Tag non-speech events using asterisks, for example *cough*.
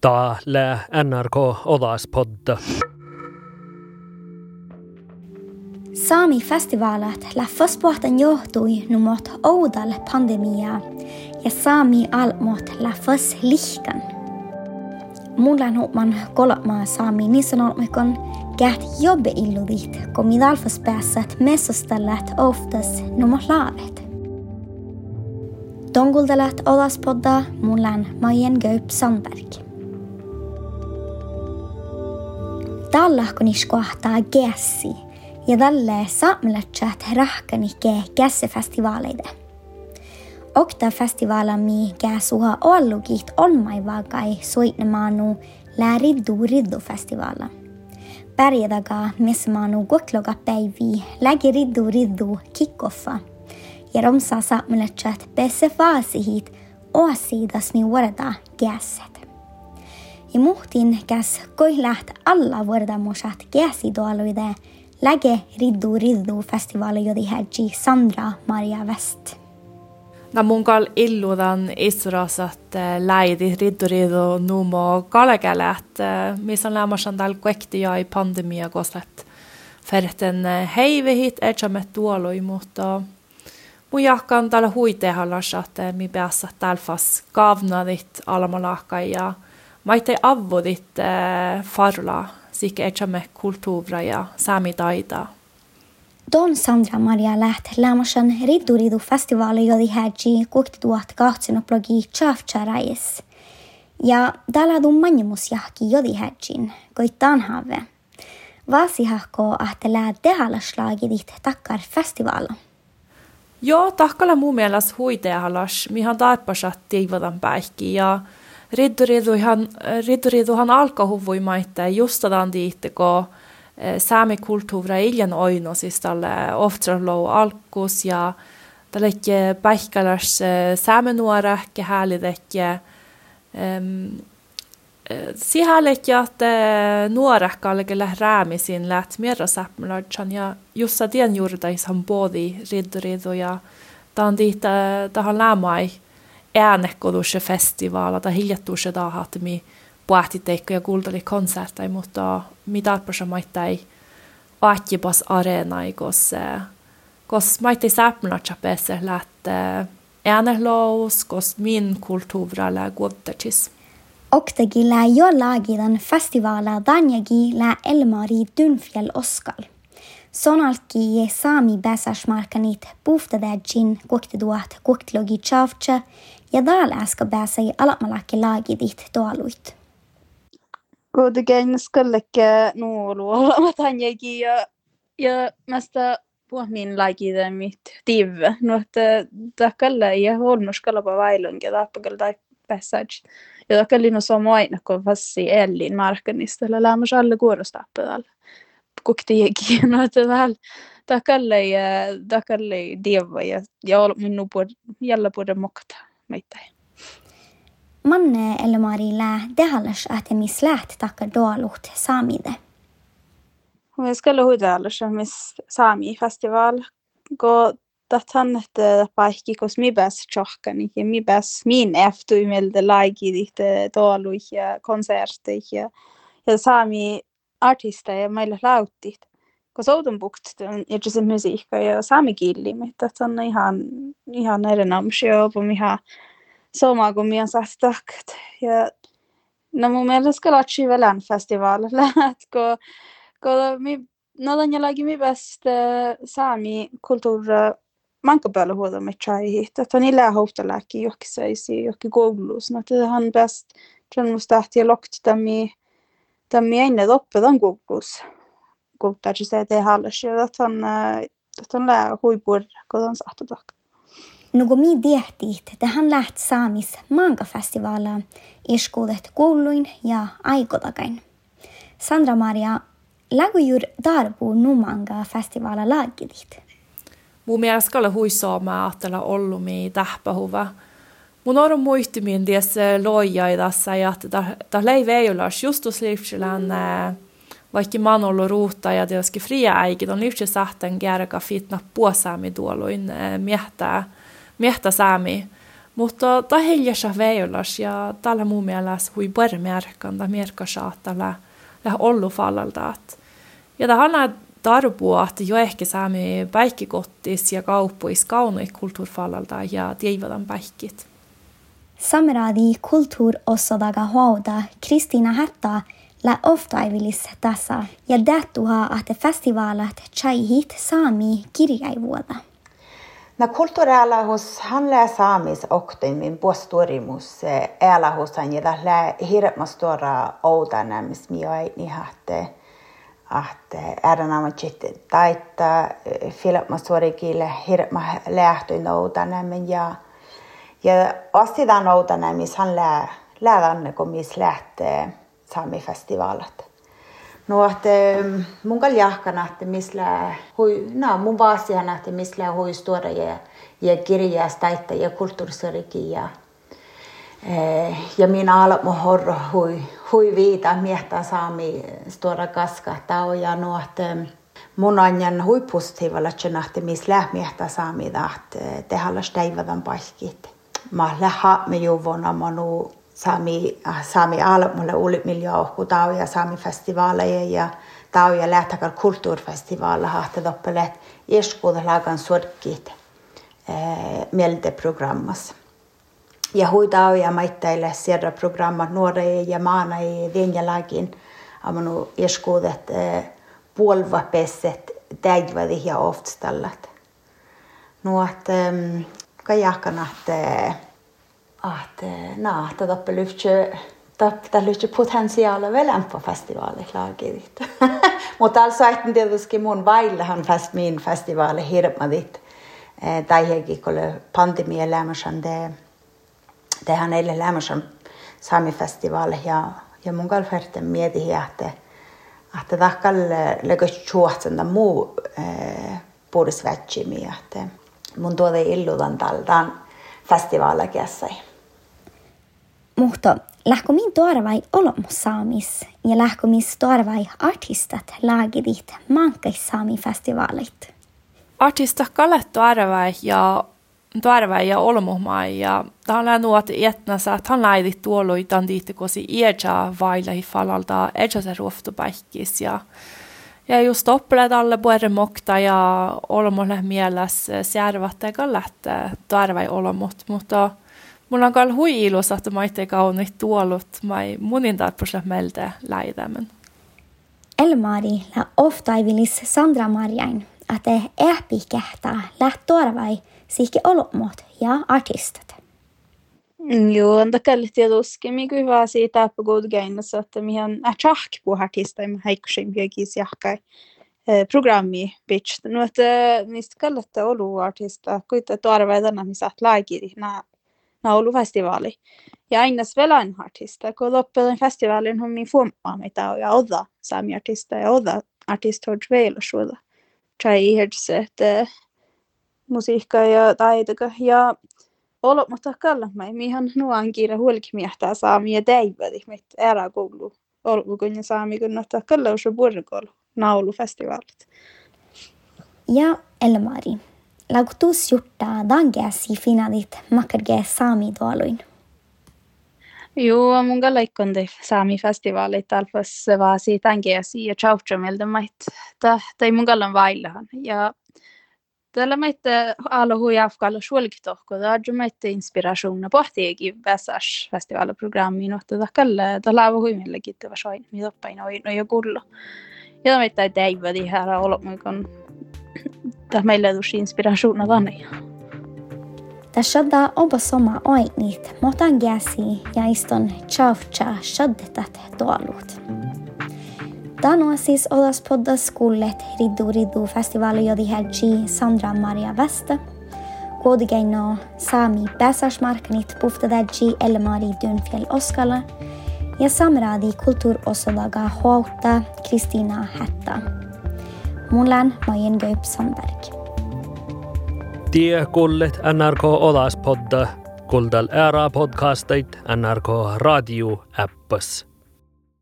Täällä NRK Odaspodda. Saami-festivaalit läfföspuhtan johtui numot oudal pandemia ja saami almot läffös lihkan. Mulla nuutman kolmaa saami nisanolmikon käht jobbe illudit, kun midalfos pääsät messostellat oftas numot laavet. Donguldalat Odaspodda mullan Majen Gaup Sandberg. Dallahkuni skohtaa gessi ja tälle saamelatsat rahkanike gässefestivaaleide. Okta festivaalami gäsuha ollugit olmaivagai soitnemaanu lä riddu riddu festivaala. Pärjädaga mesmaanu gotloga päivi lägi riddu riddu kickoffa – ja romsa saamelatsat pääse vaasihit oasiidasmi vuorda gäset. Ja muhtin käs koiläht alla vuordamusat gäsidoaluide läge riddu riddu festivaali jodi hädji Sandra Maria West. Na mun kal illudan isurasat läidi riddu riddu numo kalekälät, missä on lämmäsen täällä kuekti ja pandemia koslet. Ferten heivehit, etsamet tuolui, mutta Mun jahkan tällä huitehallas, että mi päässä tälfas kavnadit alamalaka ja maite avvodit äh, farla, sikä etsämme kulttuura ja saami taita. Don Sandra Maria läht lämmasan ridduridu festivaali jodi hädji kuhti tuot kahtsinoplogi tjafcharais. Ja täällä du manjumus jahki jodi hädjin, koittaan have. Vasihahko ahte lää tehalaslagidit takkar festivaala. Joo, tahkalla mun mielestä huitealas, mihan taipasat tiivadan päihki ja ridduriduhan, ridduriduhan alkahuvui maitte justadan diitteko eh, saami kulttuura iljan oino, siis tälle oftralou alkus ja tälle päihkäläs eh, saamenuora kehälidekke um, sihalekja, että nuorekkalle räämisin läht mierra säppmälödsän ja just tien juurta ihan bodi riddorido ja tämän diitä tähän lämai äänekkodusse festivaala tai hiljattuuse dahat mi puhtiteikko ja kuulteli konsertai, mutta mitä pösä maittai vaatjipas areenai, kos kos maittai säppmälödsä pääse läht äänehlous, kos min kulttuura lä guottertis. Oktagi lä jo laagidan festivaala danjagi lä Elmari Dunfjell Oskal. Sonalki je saami bäsäsmarkanit puhtadädjin kuoktiduat kuoktlogi chavcha ja daal äska bäsäi alatmalaki laagidit toaluit. Kuitenkin skallekke nuolu hanjagi ja, ja mästä puhmin laagida mit tive. No, että takalle ja holmuskalla vailun ja tappakalla bäsädj. Ja takali no sama aina, kun vassi ellin markkanista, tällä lämmäs alle kuorostappedalle. Kuktiegi, *laughs* no että täällä takalle ja takalle dieva ja ja minun puolella puolella mokata meitä. Manne Elmari lää dehallas att mis läht takka doaluht saamide. Me skulle huudaalus mis saami festival, kun datan että paikki, kos mi bäs tjohkani ja mi bäs min efter imelde laigi ditte tolu ja ja saami artista ja meillä lautit. Bukt ja se musiikka ja että se on ihan ihan erinomaisia jopa miha sama kuin minä sahtak ja no mun mielestä kalatsi velän festival lähtko *laughs* kun mi no jag lägger mi bäst saami kulttuura manka päällä huolta me chai että hän ilää hohtalääkin johonkin saisi johonkin koulussa no että hän bäst sen musta tahti lokt tämi tämi ennen loppudan koulussa kouluttaa se hallas ja että hän lää huipur sahtu takka Nugo mi diehti, että hän lähti saamis manga-festivaala iskoudet kouluin ja aikotakain. Sandra Maria, lägujur darbu numanga festivaala laagidit. Mun mielestä kalle huissaamaa ajattella ollut mi tähpähuva. Mun on muistimin tässä loijaidassa ja että tämä leive ei ole justus livsilän vaikka man ollut ruuta ja tietysti fria äikit on livsi sahten kärkä fitna puosaami tuoluin miehtää, miehtää saami. Mutta ta heljässä veijolas ja tällä mun mielestä hui puermerkan ta merkkasaata lä lä ollu fallaldaat. Ja hanna tarpua, että jo ehkä saamme päikkikottis ja kauppuis kaunoik kulttuurfallalda ja tievadan päikkit. Samradi kulttuurosodaga huolta Kristiina Hätta lä oftaivilis tässä ja dattuha, että festivaalat chaihit saami kirjaivuoda. Na kulturella hos han lää saamis oktin min postorimus äällä hos han ja lää hirma stora oudanemis mi ei ni hatte att ääranamatsit taita filma suorikille hirma lähtöin oudanemin ja ja ostidan oudanemis han lää lää kun mis lähtee saamifestivalat. No, että mun kall jahkana, että misla hui, no mun vaasiana, että misla hui stora ja, ja kirja staita ja kulttuurisöriki ja eh, ja minä mun horro hui, hui viita miehtä saami stora kaska tao ja no, että mun anjan hui positiivalla että misla miehtä saami että tehalla stäivädan paikit. Mä lähä me juvona manu Sami, Sami Almulle uli miljoohku tau ja Sami festivaaleja ja tau ja lähtakal kulttuurfestivaala hahte doppelet ieskuudelagan sorkit eh, mielteprogrammas. Ja hui tau ja maittaille siedra programmat nuore ja maana i vienjalagin amanu ieskuudet eh, puolvapesset täidvädi ja oftstallat. Nuot eh, *laughs* kajakkanat eh, att na, ta tappa lyhtsä tappa lyhtsä potentiaalia vielä på festivaalit laagit. Mutta alltså että tietysti mun vaillahan fest min festivaali hirmadit. Tai hekin kun pandemia lämmösen det det han eilen lämmösen sami festivaali ja ja mun kalferten mieti että että takkal lägös chuotsen muu puhdis vätsimi että mun tuote illudan taldan festivaalekiassa. Mutta lähkomin tuorvai olomus saamis ja lähkomis tuorvai artistat laagidit mankais saami festivaalit. Artista kalle tuorvai ja tuorvai ja olomuhmai ja tällä nuot etnässä, että hän läidit tuoloitan diitti kosi iäjä vailla falalta se ruoftupäikkis ja ja just oppilaat alle puhuta mokta ja olomulle mielessä särvät eikä lähteä tuorvai olomut, mutta Mulla on kyllä hui ilus, että mä itse kaunit tuolut, mä munin tarpeeksi meiltä läidämän. Elmari la ofta vilis Sandra Marjain, että ehpi kehtaa läht tuorvai siiski olomot ja artistat. Joo, on kyllä tietysti mikä hyvä siitä god gainassa, että mihän är tjahk på artista i heikkusin biogis jahkai programmi bitch. No, että niistä kalletta olu artista, kuitenkin tuorvaidana, missä laikiri, laulufestivaali. Ja aina velan artista, kun loppujen festivaalin on min fumma mitä on ja oda sami artista ja oda artistot vielä suoda. Tjai ihdse, että musiikka ja taitoka ja olo, mutta kalla mai, mihan nuan kiire huolkimiehtää saami ja teivät, mit ära koulu. Olu kun saami kun ottaa kalla usu burgol naulufestivaalit. Ja Elmari, lagutus jutta dangeasi finadit makarge saami tuoluin. Joo, mun laikon de saami festivaalit alfas vaasi tangeasi ja chautsamilta mait. Ta tai mun gallan vaillahan ja Tällä meitä alo hui afkalla suolkitohko, da jo meitä inspirationa pohtiegi väsas festivalprogrammiin, että takalle, da lava hui meille kiittävä soin, mitä paino no ja kullo. Ja meitä ei teivä di olo, kun Tässä oba soma oinit, motan gäsi ja iston chavcha shaddetat tuolut. Tämä on siis olas poddas kullet riddu riddu festivaali jodi helgi Sandra Maria Vesta. Kuodigeino saami pääsasmarknit puftadägi Elmari Dunfjell Oskala ja samradi kulttuurosodaga huolta Kristiina Hätta. Mulan Majen Göip-Sandberg. Tie er kuulet NRK Olas podda, kuuldal er ära podcasteid NRK raadio äppas